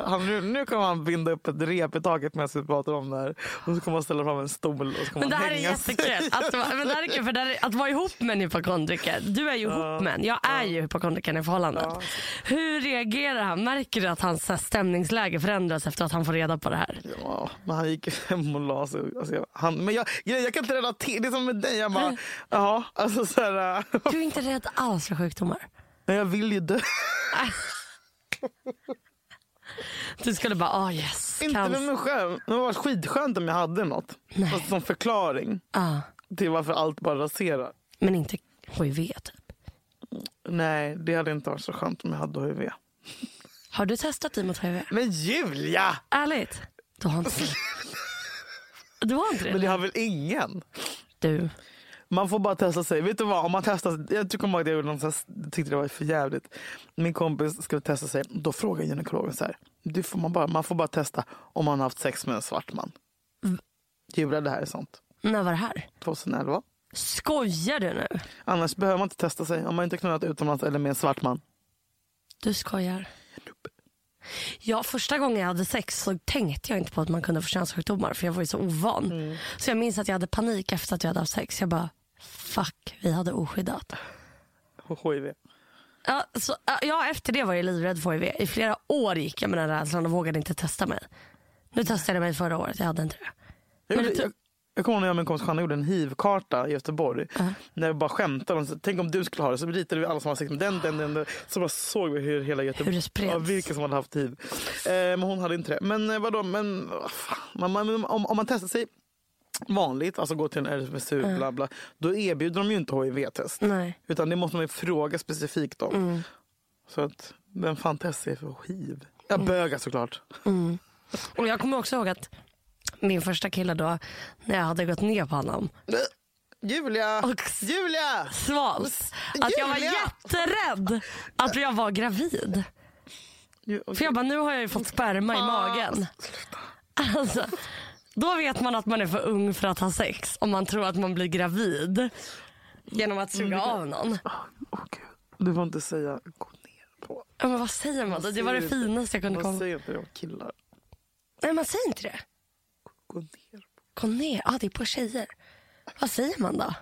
Speaker 1: Han, nu, nu kommer han binda upp ett rep i taket medan vi pratar om det här. Och så kommer han ställa fram en stol och så kommer
Speaker 2: Men det här är
Speaker 1: hänga sig.
Speaker 2: jättekul. Att, men det här är kul för här är, att vara ihop med en hypokondriker. Du är ju ihop med en. Jag är ju hypokondrikern i förhållandet.
Speaker 1: Ja.
Speaker 2: Hur reagerar han? Märker du att hans stämningsläge förändras efter att han får reda på det här?
Speaker 1: Ja, men han gick hem och la sig. Alltså, jag, han, men jag, jag, jag kan inte relatera. Det är som med dig. Jag bara, ja, alltså så här, äh,
Speaker 2: Du är inte rädd alls för sjukdomar.
Speaker 1: men jag vill ju dö.
Speaker 2: Du skulle bara, ah yes.
Speaker 1: Inte med
Speaker 2: cancer.
Speaker 1: mig själv. Det varit skitskönt om jag hade något. Alltså, som förklaring
Speaker 2: Ah,
Speaker 1: till varför allt bara raserar.
Speaker 2: men inte hiv typ.
Speaker 1: Nej, det hade inte varit så skönt om jag hade HIV.
Speaker 2: Har du testat dig mot hiv?
Speaker 1: Men Julia!
Speaker 2: Ärligt? Du har inte det? Du har inte
Speaker 1: Men det
Speaker 2: det?
Speaker 1: har väl ingen?
Speaker 2: Du.
Speaker 1: Man får bara testa sig. Vet du vad? Om man testar, jag tycker ihåg att jag gjorde något tyckte det var för jävligt. Min kompis skulle testa sig. Då frågade gynekologen så här. Det får man, bara, man får bara testa om man har haft sex med en svart man. Julia, det här är sånt.
Speaker 2: När var det här?
Speaker 1: 2011.
Speaker 2: Skojar du nu?
Speaker 1: Annars behöver man inte testa sig om man inte knullat utomlands eller med en svart man.
Speaker 2: Du skojar. Ja, första gången jag hade sex så tänkte jag inte på att man kunde få könssjukdomar för jag var ju så ovan. Så jag minns att jag hade panik efter att jag hade haft sex. Jag bara, fuck, vi hade oskyddat.
Speaker 1: HIV.
Speaker 2: Ja, så, ja, efter det var jag livrädd för HIV. I flera år gick jag med den rädslan och vågade inte testa mig. Nu testade jag mig förra året, jag hade inte det.
Speaker 1: Jag,
Speaker 2: Men det-
Speaker 1: jag, jag kommer ihåg när jag och min kompis Hanna gjorde en hiv-karta i Göteborg. När vi bara skämtade. om Tänk om du skulle ha det. Så ritade vi alla som har sex med den, den, den. den. Så bara såg vi hur hela Göteborg...
Speaker 2: Hur det spreds.
Speaker 1: Ja, vilka som hade haft hiv. Eh, men hon hade inte det. Men eh, vadå? Men, fan. man, man, om, om man testar sig vanligt, alltså går till en RFSU, bla bla. Då erbjuder de ju inte HIV-test.
Speaker 2: Nej.
Speaker 1: Utan det måste man ju fråga specifikt om.
Speaker 2: Mm.
Speaker 1: Så att, vem fan testar för hiv? Ja,
Speaker 2: Mm.
Speaker 1: bögar såklart.
Speaker 2: Och jag kommer också ihåg att min första kille då, när jag hade gått ner på honom,
Speaker 1: Julia!
Speaker 2: Och-
Speaker 1: Julia!
Speaker 2: svalt. Att jag var
Speaker 1: Julia!
Speaker 2: jätterädd att jag var gravid. För jag bara, nu har jag ju fått sperma i magen. Alltså, då vet man att man är för ung för att ha sex. Om man tror att man blir gravid. Genom att suga av någon.
Speaker 1: Gud. Du får inte säga gå ner på.
Speaker 2: Ja, men vad säger man då? Det var det finaste jag kunde
Speaker 1: Man
Speaker 2: komma
Speaker 1: säger inte det om killar.
Speaker 2: Nej, man säger inte det.
Speaker 1: Gå ner på.
Speaker 2: Gå ner. Ja, det är på tjejer. Vad säger man då?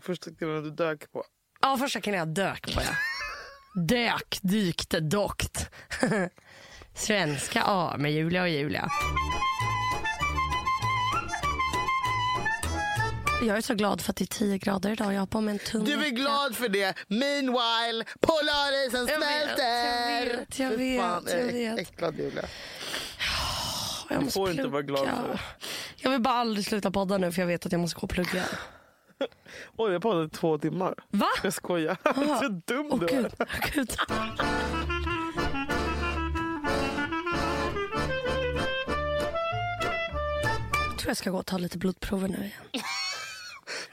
Speaker 1: Första killen du dök på.
Speaker 2: Ja, första killen jag dök på ja. Dök, dykte, dokt. Svenska A med Julia och Julia. Jag är så glad för att det är 10 grader idag. Jag har på mig en tunn
Speaker 1: Du är glad för det. Meanwhile, polarisen
Speaker 2: Jag vet,
Speaker 1: smälter.
Speaker 2: jag vet, jag vet,
Speaker 1: fan,
Speaker 2: jag
Speaker 1: är
Speaker 2: vet.
Speaker 1: Äcklad Julia.
Speaker 2: Jag måste
Speaker 1: får inte vara glad
Speaker 2: plugga.
Speaker 1: för det.
Speaker 2: Jag vill bara aldrig sluta podda nu för jag vet att jag måste gå och plugga.
Speaker 1: Oj, jag poddade i två timmar.
Speaker 2: Va?
Speaker 1: Jag skojar. Så dum
Speaker 2: Åh
Speaker 1: du är.
Speaker 2: gud, gud. jag ska gå och ta lite blodprover nu igen.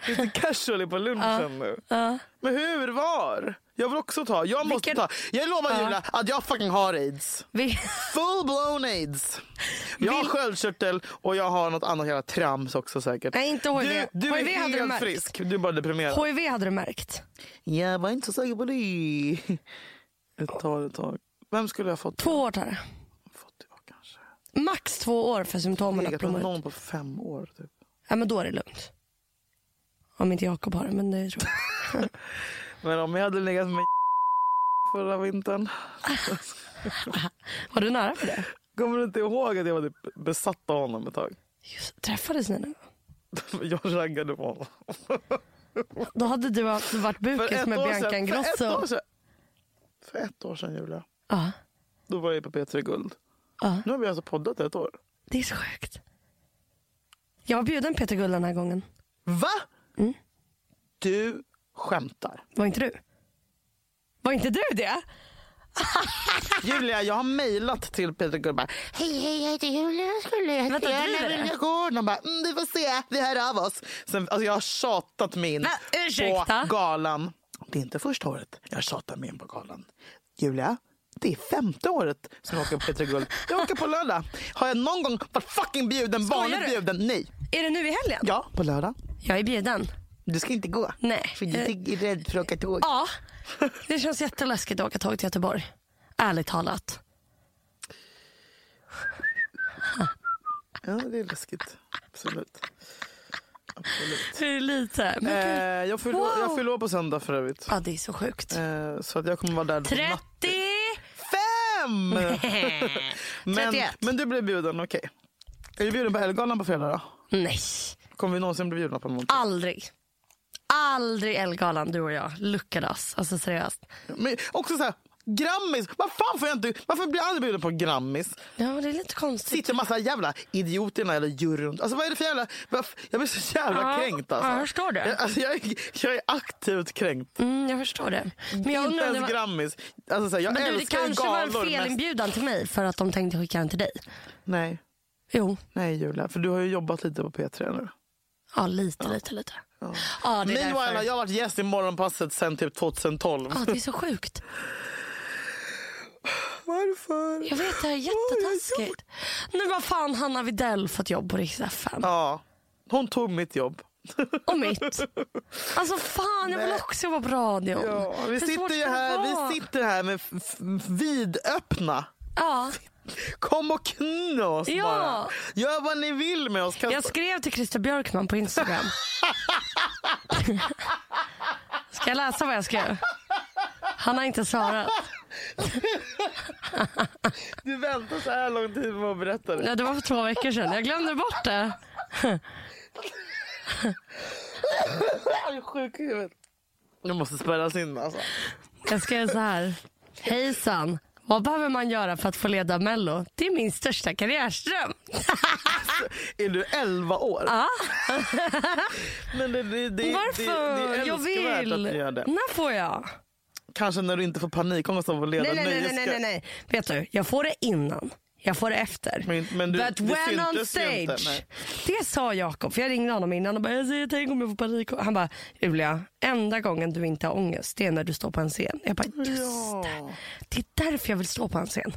Speaker 1: Lite casually på lunchen nu. Men hur, var? Jag vill också ta. Jag måste
Speaker 2: Vilken-
Speaker 1: ta. Jag lovar
Speaker 2: Ja.
Speaker 1: Julia att jag fucking har aids.
Speaker 2: Vi,
Speaker 1: Full blown aids. Jag har
Speaker 2: Vill-
Speaker 1: sköldkörtel och jag har något annat jävla trams också säkert.
Speaker 2: Nej, inte HIV.
Speaker 1: Du, du
Speaker 2: HIV
Speaker 1: är
Speaker 2: hade du
Speaker 1: helt
Speaker 2: märkt.
Speaker 1: frisk. Du är bara deprimerad.
Speaker 2: HIV hade du märkt.
Speaker 1: Jag var inte så säker på det. Ett tag, ett tag. Vem skulle jag fått?
Speaker 2: Två år tar det. Max två år för symptomen att blomma ut.
Speaker 1: någon på fem år. Typ.
Speaker 2: Ja, men då är det lugnt. Om inte Jakob har det, men det tror jag.
Speaker 1: Men om jag hade legat med förra vintern.
Speaker 2: Var du nära för det?
Speaker 1: Kommer du inte ihåg att jag var typ besatt av honom ett tag?
Speaker 2: Just, träffades ni nu?
Speaker 1: Jag raggade på honom.
Speaker 2: Då hade du varit bukis med Bianca
Speaker 1: För ett år
Speaker 2: Ingrosso.
Speaker 1: sedan. För ett år sedan Julia.
Speaker 2: Ja,
Speaker 1: Då var jag på P3 Guld.
Speaker 2: ja,
Speaker 1: Nu har vi alltså poddat ett år.
Speaker 2: det är så sjukt. Jag var bjuden Peter Gull den här gången.
Speaker 1: Va?
Speaker 2: Mm.
Speaker 1: Du skämtar.
Speaker 2: Var inte du? Var inte du det?
Speaker 1: Julia, jag har mejlat till Peter Guld bara, Hej, hej, jag heter Julia. Jag skulle
Speaker 2: Vänta, driver
Speaker 1: vilja
Speaker 2: du?
Speaker 1: gå. De bara, mm, vi får se, vi hör av oss. Sen, alltså, jag har tjatat mig in på galan. Det är inte första året jag tjatar mig in på galan. Julia, det är femte året som jag åker på Peter Guld. Jag åker på lördag. Har jag någon gång varit fucking bjuden, vanligt
Speaker 2: du?
Speaker 1: bjuden? Nej.
Speaker 2: Är det nu i helgen?
Speaker 1: Ja, på lördag.
Speaker 2: Jag är bjuden.
Speaker 1: Du ska inte gå.
Speaker 2: Nej.
Speaker 1: För du är rädd för att åka tåg.
Speaker 2: Ja, det känns jätteläskigt att åka tåg till Göteborg. Ärligt talat.
Speaker 1: Ja, det är läskigt. Absolut. Absolut.
Speaker 2: Lite. Men
Speaker 1: Eh, jag fyller
Speaker 2: Wow.
Speaker 1: år på söndag för övrigt.
Speaker 2: Ja, det är så sjukt.
Speaker 1: Eh, så att jag kommer vara där på
Speaker 2: 30!
Speaker 1: natt. Fem! men,
Speaker 2: 31.
Speaker 1: men du blev bjuden, okej. Är du bjuden på Ellegalan på fredag då?
Speaker 2: Nej,
Speaker 1: Kommer vi någonsin bli bjudna på någonting?
Speaker 2: aldrig. Aldrig Ellegalan, du och jag. Us. Alltså seriöst.
Speaker 1: Men också så här, Grammis, vad fan får jag inte, varför blir jag aldrig bjuden på Grammis?
Speaker 2: Ja, det är lite konstigt.
Speaker 1: Sitter massa jävla idioter i den här jävla juryn. Alltså vad är det för jävla, jag blir så jävla
Speaker 2: Ja,
Speaker 1: kränkt alltså.
Speaker 2: ja, jag förstår det.
Speaker 1: Jag, alltså, jag, är, jag är aktivt kränkt.
Speaker 2: Mm, jag förstår det. Men jag
Speaker 1: inte ens
Speaker 2: var...
Speaker 1: Grammis. Alltså, så här, jag
Speaker 2: Men du, det kanske var en
Speaker 1: galor
Speaker 2: felinbjudan till mig för att de tänkte skicka den till dig.
Speaker 1: Nej,
Speaker 2: Jo,
Speaker 1: nej Julia, för du har ju jobbat lite på P3 nu.
Speaker 2: Ja lite, lite, lite. Ja, det är
Speaker 1: Meanwhile,
Speaker 2: därför.
Speaker 1: jag har varit gäst i Morgonpasset sen typ 2012.
Speaker 2: Ja, det är så sjukt.
Speaker 1: Varför?
Speaker 2: Jag vet, det är jättetaskigt. Nu har fan Hanna Videll fått jobb på Rix FM.
Speaker 1: Ja, hon tog mitt jobb.
Speaker 2: Och mitt. Alltså fan, jag vill också jobba på radion.
Speaker 1: Ja, vi,
Speaker 2: Hur
Speaker 1: sitter här, vi sitter här med vidöppna.
Speaker 2: Ja,
Speaker 1: Kom och knulla oss
Speaker 2: Ja.
Speaker 1: bara. Gör vad ni vill med oss. Kasta.
Speaker 2: jag skrev till Christer Björkman på Instagram. Ska jag läsa vad jag skrev? Han har inte svarat.
Speaker 1: Du väntar så här lång tid med att berätta det.
Speaker 2: Ja, det var för två veckor sedan. Jag glömde bort det.
Speaker 1: Jag är sjuk i huvudet. Jag måste spärras in alltså.
Speaker 2: Jag skrev så här. Hejsan. Vad behöver man göra för att få leda Mello? Det är min största karriärström.
Speaker 1: Är du 11 år?
Speaker 2: Ja.
Speaker 1: Men det, det, det,
Speaker 2: Varför?
Speaker 1: det, det är
Speaker 2: jag vill.
Speaker 1: att ni gör det.
Speaker 2: När får jag?
Speaker 1: Kanske när du inte får panikångest av att leda
Speaker 2: nej, nej, nej, nej, nej, nej. Vet du, jag får det innan. Jag får det efter.
Speaker 1: Men- men du-
Speaker 2: But
Speaker 1: det
Speaker 2: when on
Speaker 1: inte,
Speaker 2: stage.
Speaker 1: nej.
Speaker 2: det sa Jakob, för jag ringde honom innan och bara, jag säger, tänk om jag får panik. Han bara, Julia, enda gången du inte har ångest det är när du står på en scen. Jag bara, just det.
Speaker 1: Ja.
Speaker 2: Det är därför jag vill stå på en scen.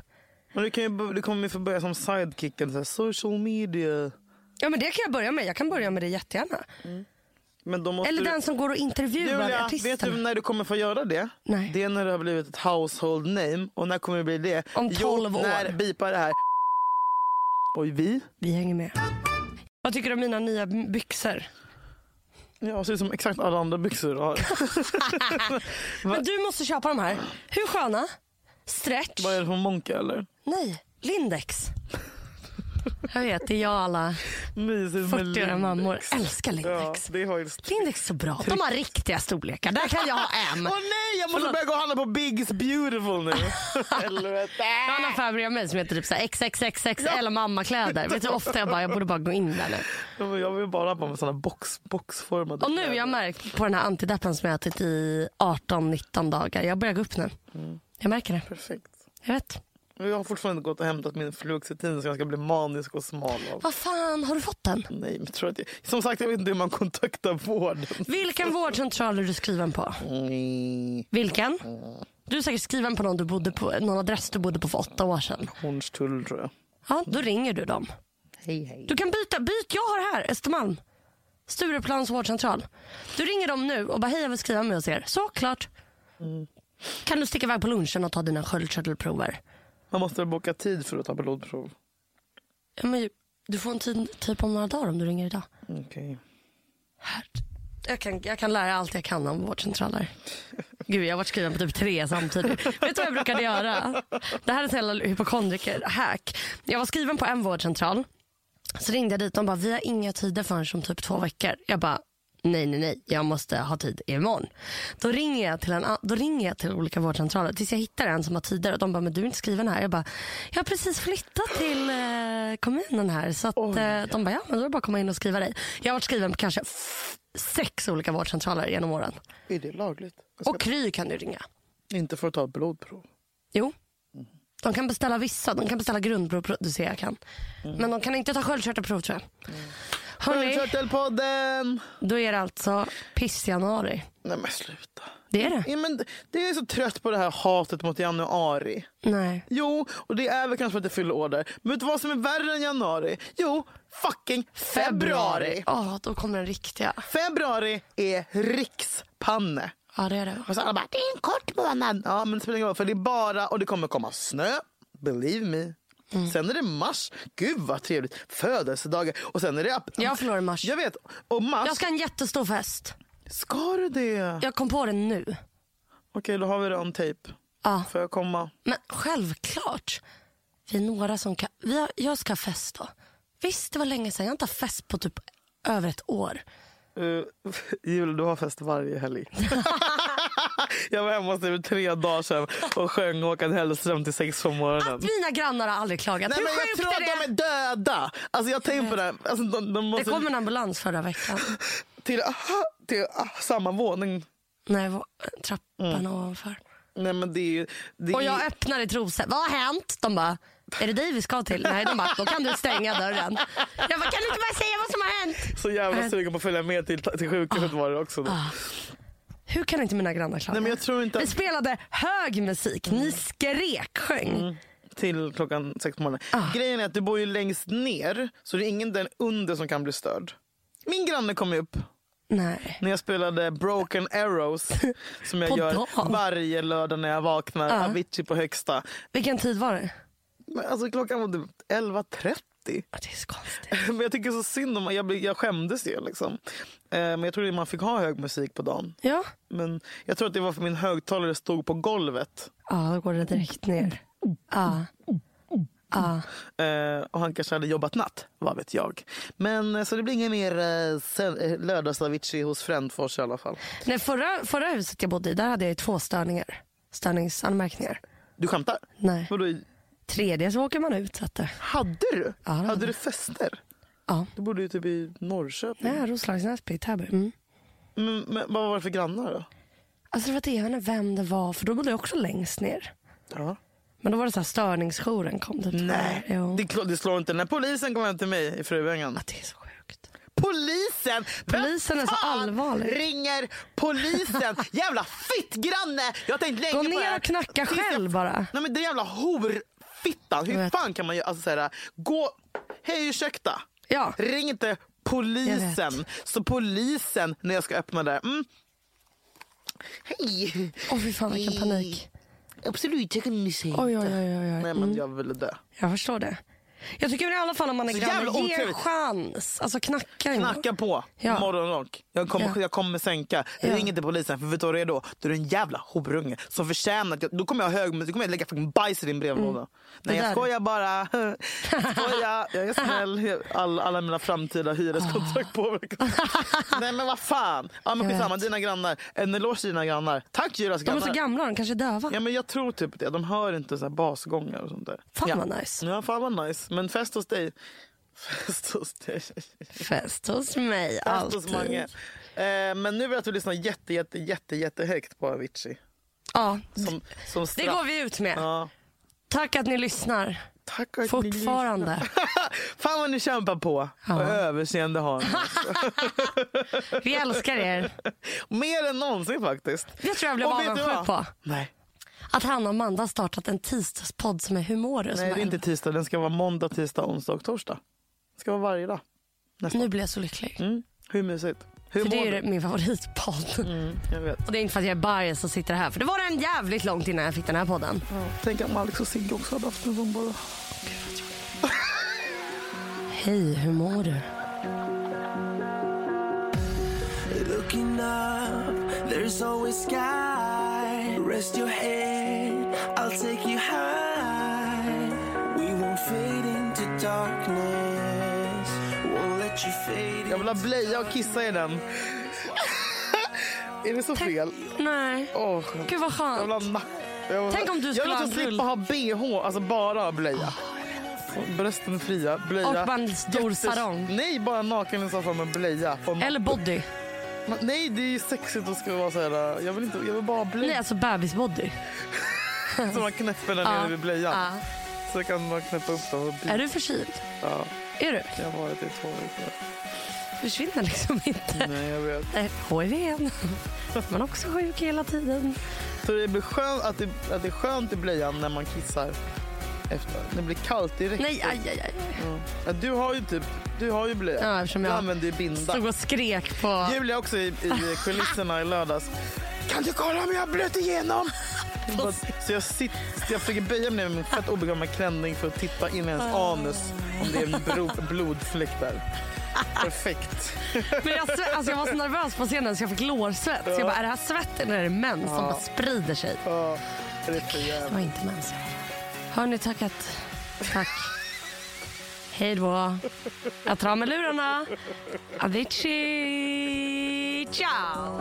Speaker 1: Men du, kan ju, du kommer ju få börja som sidekicken, så här, social media.
Speaker 2: Ja men det kan jag börja med. Jag kan börja med det jättegärna.
Speaker 1: Men då måste
Speaker 2: Eller
Speaker 1: du...
Speaker 2: den som går och intervjuar
Speaker 1: Julia,
Speaker 2: artisterna.
Speaker 1: vet du när du kommer få göra det?
Speaker 2: Nej.
Speaker 1: Det är när du har blivit ett household name. Och när kommer det bli det?
Speaker 2: Om 12
Speaker 1: jo,
Speaker 2: år.
Speaker 1: när bipar det här. Oj, vi?
Speaker 2: Vi hänger med. Vad tycker du om mina nya byxor?
Speaker 1: Ja, ser ut som exakt alla andra byxor du har.
Speaker 2: Men du måste köpa de här. Hur sköna? Stretch?
Speaker 1: Vad är det för Monka eller?
Speaker 2: Nej, Lindex. Jag vet, det är jag alla
Speaker 1: Mysigt med
Speaker 2: 40-åriga mammor
Speaker 1: Lindex.
Speaker 2: älskar
Speaker 1: Ja,
Speaker 2: Lindex.
Speaker 1: det har ju...
Speaker 2: Lindex är så bra. De har riktiga storlekar. Där kan jag ha M.
Speaker 1: Åh nej, jag måste
Speaker 2: Förlåt.
Speaker 1: börja gå och handla på Bigg's Beautiful nu. Helvete.
Speaker 2: Jag har en affär mig som heter typ så här XXXXL mammakläder. Vet du hur ofta jag bara, jag borde bara gå in där nu.
Speaker 1: Jag vill bara ha på mig såna box, boxformade
Speaker 2: Och nu har jag märkt på den här antideppen som jag har ätit i 18-19 dagar. Jag börjar gå upp nu. Jag märker det.
Speaker 1: Perfekt.
Speaker 2: Jag vet.
Speaker 1: Jag har fortfarande inte gått och hämtat min fluoxetin så jag ska bli manisk och smal av.
Speaker 2: Vad fan, har du fått den?
Speaker 1: Nej, men tror att jag... Som sagt, jag vet inte hur man kontaktar vården.
Speaker 2: Vilken vårdcentral är du skriven på?
Speaker 1: Mm.
Speaker 2: Vilken? Du är säkert skriven på någon, du bodde på, någon adress du bodde på för åtta år sedan.
Speaker 1: Hornstull tror jag.
Speaker 2: Ja, då ringer du dem.
Speaker 1: Hej hej.
Speaker 2: Du kan byta, byt, jag har här, Östermalm. Stureplans vårdcentral. Du ringer dem nu och bara hej jag vill skriva med hos er. Såklart. Kan du sticka iväg på lunchen och ta dina sköldkörtelprover?
Speaker 1: Man måste boka tid för att ta blodprov.
Speaker 2: Ja, men du får en tid typ om några dagar om du ringer idag.
Speaker 1: Okej.
Speaker 2: Här. Jag kan, jag kan lära allt jag kan om vårdcentraler. Gud, jag har varit skriven på typ tre samtidigt. Vet du vad jag brukade göra? Det här är jävla hypokondriker-hack. Jag var skriven på en vårdcentral. Så ringde jag dit och de bara, vi har inga tider förrän om typ två veckor. Jag bara, nej, nej, nej, jag måste ha tid imorgon. Då ringer jag till, en, då ringer jag till olika vårdcentraler tills jag hittar en som har tider. Och de bara, men du är inte skriven här. Jag bara, jag har precis flyttat till eh, kommunen här. Så att, eh, de bara, ja men då är det bara att komma in och skriva dig. Jag har varit skriven på kanske sex olika vårdcentraler genom åren.
Speaker 1: Är det lagligt? Ska
Speaker 2: Och Kry kan du ringa.
Speaker 1: inte få ta ett blodprov.
Speaker 2: Jo. De kan beställa vissa. De kan beställa grundprov. Du ser jag kan. Men de kan inte ta sköldkörtelprov tror jag. Hörrni,
Speaker 1: Sköldkörtelpodden!
Speaker 2: då är det alltså piss-januari.
Speaker 1: Nej men sluta.
Speaker 2: Det är det?
Speaker 1: Ja, men det är så trött på det här hatet mot januari.
Speaker 2: Nej.
Speaker 1: Jo, och det är väl kanske för att det fyller år där. Men vet du vad som är värre än januari? Jo, fucking februari.
Speaker 2: Ja, då kommer den riktiga.
Speaker 1: Februari är rikspanne.
Speaker 2: Ja, det är det.
Speaker 1: Och så alla bara, det är en kort månad. Ja, men det spelar ingen roll för det är bara, och det kommer komma snö. Believe me. Sen är det mars. Gud vad trevligt. Födelsedagar. Och sen är det...
Speaker 2: Jag förlorar mars.
Speaker 1: Jag vet. Och mars.
Speaker 2: Jag ska ha en jättestor fest.
Speaker 1: Ska du det?
Speaker 2: Jag kom på det nu.
Speaker 1: Okej, då har vi det on tape.
Speaker 2: Ja,
Speaker 1: Får jag komma?
Speaker 2: men självklart. Vi är några som kan... Vi har, jag ska ha fest då. Visst, det var länge sedan. Jag har inte haft fest på typ över ett år.
Speaker 1: Uh, Julia, du har fest varje helg. jag var hemma hos dig för tre dagar sedan och sjöng Håkan Hellström till sex på morgonen.
Speaker 2: Att mina grannar har aldrig klagat.
Speaker 1: Nej,
Speaker 2: Hur
Speaker 1: men jag tror att
Speaker 2: det?
Speaker 1: de är döda. Alltså, jag tänker på det. Alltså, de, de måste
Speaker 2: Det kom en ambulans förra veckan.
Speaker 1: till, aha, till ah, samma våning.
Speaker 2: Nej, trappan ovanför.
Speaker 1: Nej, men det är ju... Det är,
Speaker 2: Och jag öppnar i trosor. Vad har hänt? De bara, är det dig vi ska till? Nej, de bara, då kan du stänga dörren. Jag bara, kan du inte bara säga vad som har hänt?
Speaker 1: så jävla sugen på att följa med till, till sjukhuset var det också. Då
Speaker 2: hur kan inte mina grannar klaga?
Speaker 1: Nej, men jag tror inte att...
Speaker 2: Vi spelade hög musik, mm. ni skrek, sjöng. Mm.
Speaker 1: Till klockan sex på morgonen.
Speaker 2: Ah.
Speaker 1: Grejen är att du bor ju längst ner, så det är ingen där under som kan bli störd. Min granne kom upp.
Speaker 2: Nej.
Speaker 1: När jag spelade Broken Arrows som jag gör
Speaker 2: dagen.
Speaker 1: varje lördag när jag vaknar.
Speaker 2: Uh.
Speaker 1: Avicii på högsta.
Speaker 2: Vilken tid var det?
Speaker 1: Men alltså, klockan var typ 11.30
Speaker 2: 80. Det är så konstigt.
Speaker 1: Men jag tycker så synd om, jag, jag skämdes ju liksom. Eh, men jag trodde man fick ha hög musik på dagen.
Speaker 2: Ja.
Speaker 1: Men jag tror att det var för min högtalare stod på golvet.
Speaker 2: Ja, då går det direkt ner. Ja.
Speaker 1: Ah. Och han kanske hade jobbat natt, vad vet jag. Men eh, så det blir inget mer lördags-Avicii hos Frändfors i alla fall.
Speaker 2: Nej, förra, förra huset jag bodde i, där hade jag två störningar. Störningsanmärkningar.
Speaker 1: Du skämtar?
Speaker 2: Nej.
Speaker 1: Vadå,
Speaker 2: Tredje så åker man ut. Så att, det-
Speaker 1: hade du?
Speaker 2: Ja, hade
Speaker 1: hade du fester?
Speaker 2: ja.
Speaker 1: Du bodde ju typ i Norrköping.
Speaker 2: Nej, Roslagsnäsby, Täby. Mm.
Speaker 1: Men, men vad var det för grannar då?
Speaker 2: Alltså det var det, jag vet inte vem det var, för då bodde jag också längst ner.
Speaker 1: Ja.
Speaker 2: Men då var det så här störningsjouren kom typ.
Speaker 1: Nej, det, det slår inte när polisen kom hem till mig i Fruängen.
Speaker 2: Ja, det är så sjukt.
Speaker 1: Polisen! Vem
Speaker 2: Polisen är så allvarlig.
Speaker 1: ringer polisen? jävla fittgranne! Jag har tänkt länge
Speaker 2: Gå ner och knacka själv bara.
Speaker 1: Nej men det jävla horfittan.
Speaker 2: Jag
Speaker 1: Hur fan kan man göra? Alltså, så här, gå... Hej ursäkta.
Speaker 2: Ja.
Speaker 1: Ring inte polisen. Så polisen när jag ska öppna där. Mm. Hej.
Speaker 2: Åh fy fan vilken panik.
Speaker 1: Absolut, jag kan ni säga.
Speaker 2: Oj, oj, oj, oj, oj.
Speaker 1: Nej men
Speaker 2: Mm.
Speaker 1: jag ville dö.
Speaker 2: Jag förstår det. Jag tycker i alla fall om man är
Speaker 1: Så
Speaker 2: granne,
Speaker 1: jävla
Speaker 2: ge
Speaker 1: otrevligt.
Speaker 2: chans. Alltså knacka in.
Speaker 1: Knacka på
Speaker 2: Ja.
Speaker 1: morgonrock. Jag kommer,
Speaker 2: Ja.
Speaker 1: jag kommer sänka.
Speaker 2: Ja.
Speaker 1: Ring inte polisen för vet du vad det är då? Då är du en jävla horunge som förtjänar att jag, Då kommer jag hög då kommer jag lägga fucking bajs i din brevlåda. Nej jag
Speaker 2: Mm. där.
Speaker 1: skojar bara. skojar. Jag är snäll. All, alla mina framtida hyreskontrakt påverkas. Nej men vad fan. Ja men
Speaker 2: Jag
Speaker 1: skitsamma,
Speaker 2: vet.
Speaker 1: dina grannar. En eloge till dina grannar. Tack Julas
Speaker 2: De är
Speaker 1: grannar.
Speaker 2: så gamla, de kanske är döva.
Speaker 1: Ja men jag tror typ det. De hör inte så här basgångar och sånt där.
Speaker 2: Fan
Speaker 1: ja.
Speaker 2: vad nice.
Speaker 1: Ja fan vad nice. Men fest hos dig. Fest hos dig.
Speaker 2: Fest hos mig,
Speaker 1: Fest
Speaker 2: alltid.
Speaker 1: hos Mange. Eh, men nu vill jag att du lyssnar jätte, jätte, jätte, jättehögt på Avicii.
Speaker 2: Ja,
Speaker 1: Som, som
Speaker 2: det går vi ut med.
Speaker 1: Ja.
Speaker 2: Tack att ni lyssnar.
Speaker 1: Tack att ni
Speaker 2: Fortfarande.
Speaker 1: lyssnar. Fan vad ni kämpar på. Och överseende har ni.
Speaker 2: Vi älskar er.
Speaker 1: Mer än någonsin faktiskt.
Speaker 2: Jag tror jag blev avundsjuk på
Speaker 1: Nej.
Speaker 2: Att Hanna och Amanda har startat en tisdagspodd som är humor. och som
Speaker 1: Nej, det är inte tisdag. Den ska vara måndag, tisdag, onsdag och torsdag. Det ska vara varje dag.
Speaker 2: Nu blir jag så lycklig.
Speaker 1: Mm. Hur mysigt? Hur
Speaker 2: För det är min favoritpodd.
Speaker 1: Mm, jag vet.
Speaker 2: Och det är inte för att jag är bias och sitter här. För det var den jävligt långt innan jag fick den här podden.
Speaker 1: Ja. Tänk om Alex och Sigge också hade haft en sån bara.
Speaker 2: Hej, hur mår du?
Speaker 3: Looking up, there's always sky. Rest your head, I'll take you high. We won't fade into darkness. Won't let you fade
Speaker 1: Jag vill ha blöja och kissa i den. är det så fel?
Speaker 2: Nej.
Speaker 1: Åh,
Speaker 2: Gud vad
Speaker 1: jag vill ha
Speaker 2: skönt.
Speaker 1: nack. Jag vill,
Speaker 2: Tänk om du
Speaker 1: jag
Speaker 2: skulle
Speaker 1: vill
Speaker 2: ha
Speaker 1: också
Speaker 2: rull-
Speaker 1: slippa ha bh, alltså bara blöja. Brösten fria, blöja.
Speaker 2: Och bara en stor sarong.
Speaker 1: Nej, bara naken i soffan med blöja. En-
Speaker 2: Eller body.
Speaker 1: Nej, det är ju sexigt att ska vara så här. Jag vill, inte, jag vill bara ha
Speaker 2: Nej, alltså bebisbody.
Speaker 1: Så man knäpper den
Speaker 2: Ja.
Speaker 1: nere vid blöjan.
Speaker 2: Ja.
Speaker 1: Så kan man knäppa upp. Och
Speaker 2: Är du förkyld?
Speaker 1: Ja,
Speaker 2: Är du?
Speaker 1: jag har varit i två veckor.
Speaker 2: Försvinner liksom inte.
Speaker 1: Nej, jag vet.
Speaker 2: Eh, HIV igen. Man är också sjuk hela tiden.
Speaker 1: Så det blir skönt att det, att det är skönt i blöjan när man kissar efter. Det blir kallt direkt.
Speaker 2: Nej, aj, aj, aj.
Speaker 1: Ja, du har ju typ, du har ju blöja.
Speaker 2: Ja, eftersom
Speaker 1: du
Speaker 2: jag
Speaker 1: använder ju binda.
Speaker 2: Stod och skrek på...
Speaker 1: Julia också i, i kulisserna i lördags. Kan du kolla om jag har blött igenom? Bara- Så jag, sitter, jag försöker böja mig ner med min fett obekväma klänning för att titta in i hennes anus om det är en bro, blodfläck där. Perfekt.
Speaker 2: Men jag, alltså jag var så nervös på scenen så jag fick lårsvett. Så jag bara, är det här svett eller är det mens som bara sprider sig?
Speaker 1: Ja, det är för
Speaker 2: Det var inte mens. Hörni, tack att... Tack. Hej då. Jag tar mig lurarna. Avicii. Ciao.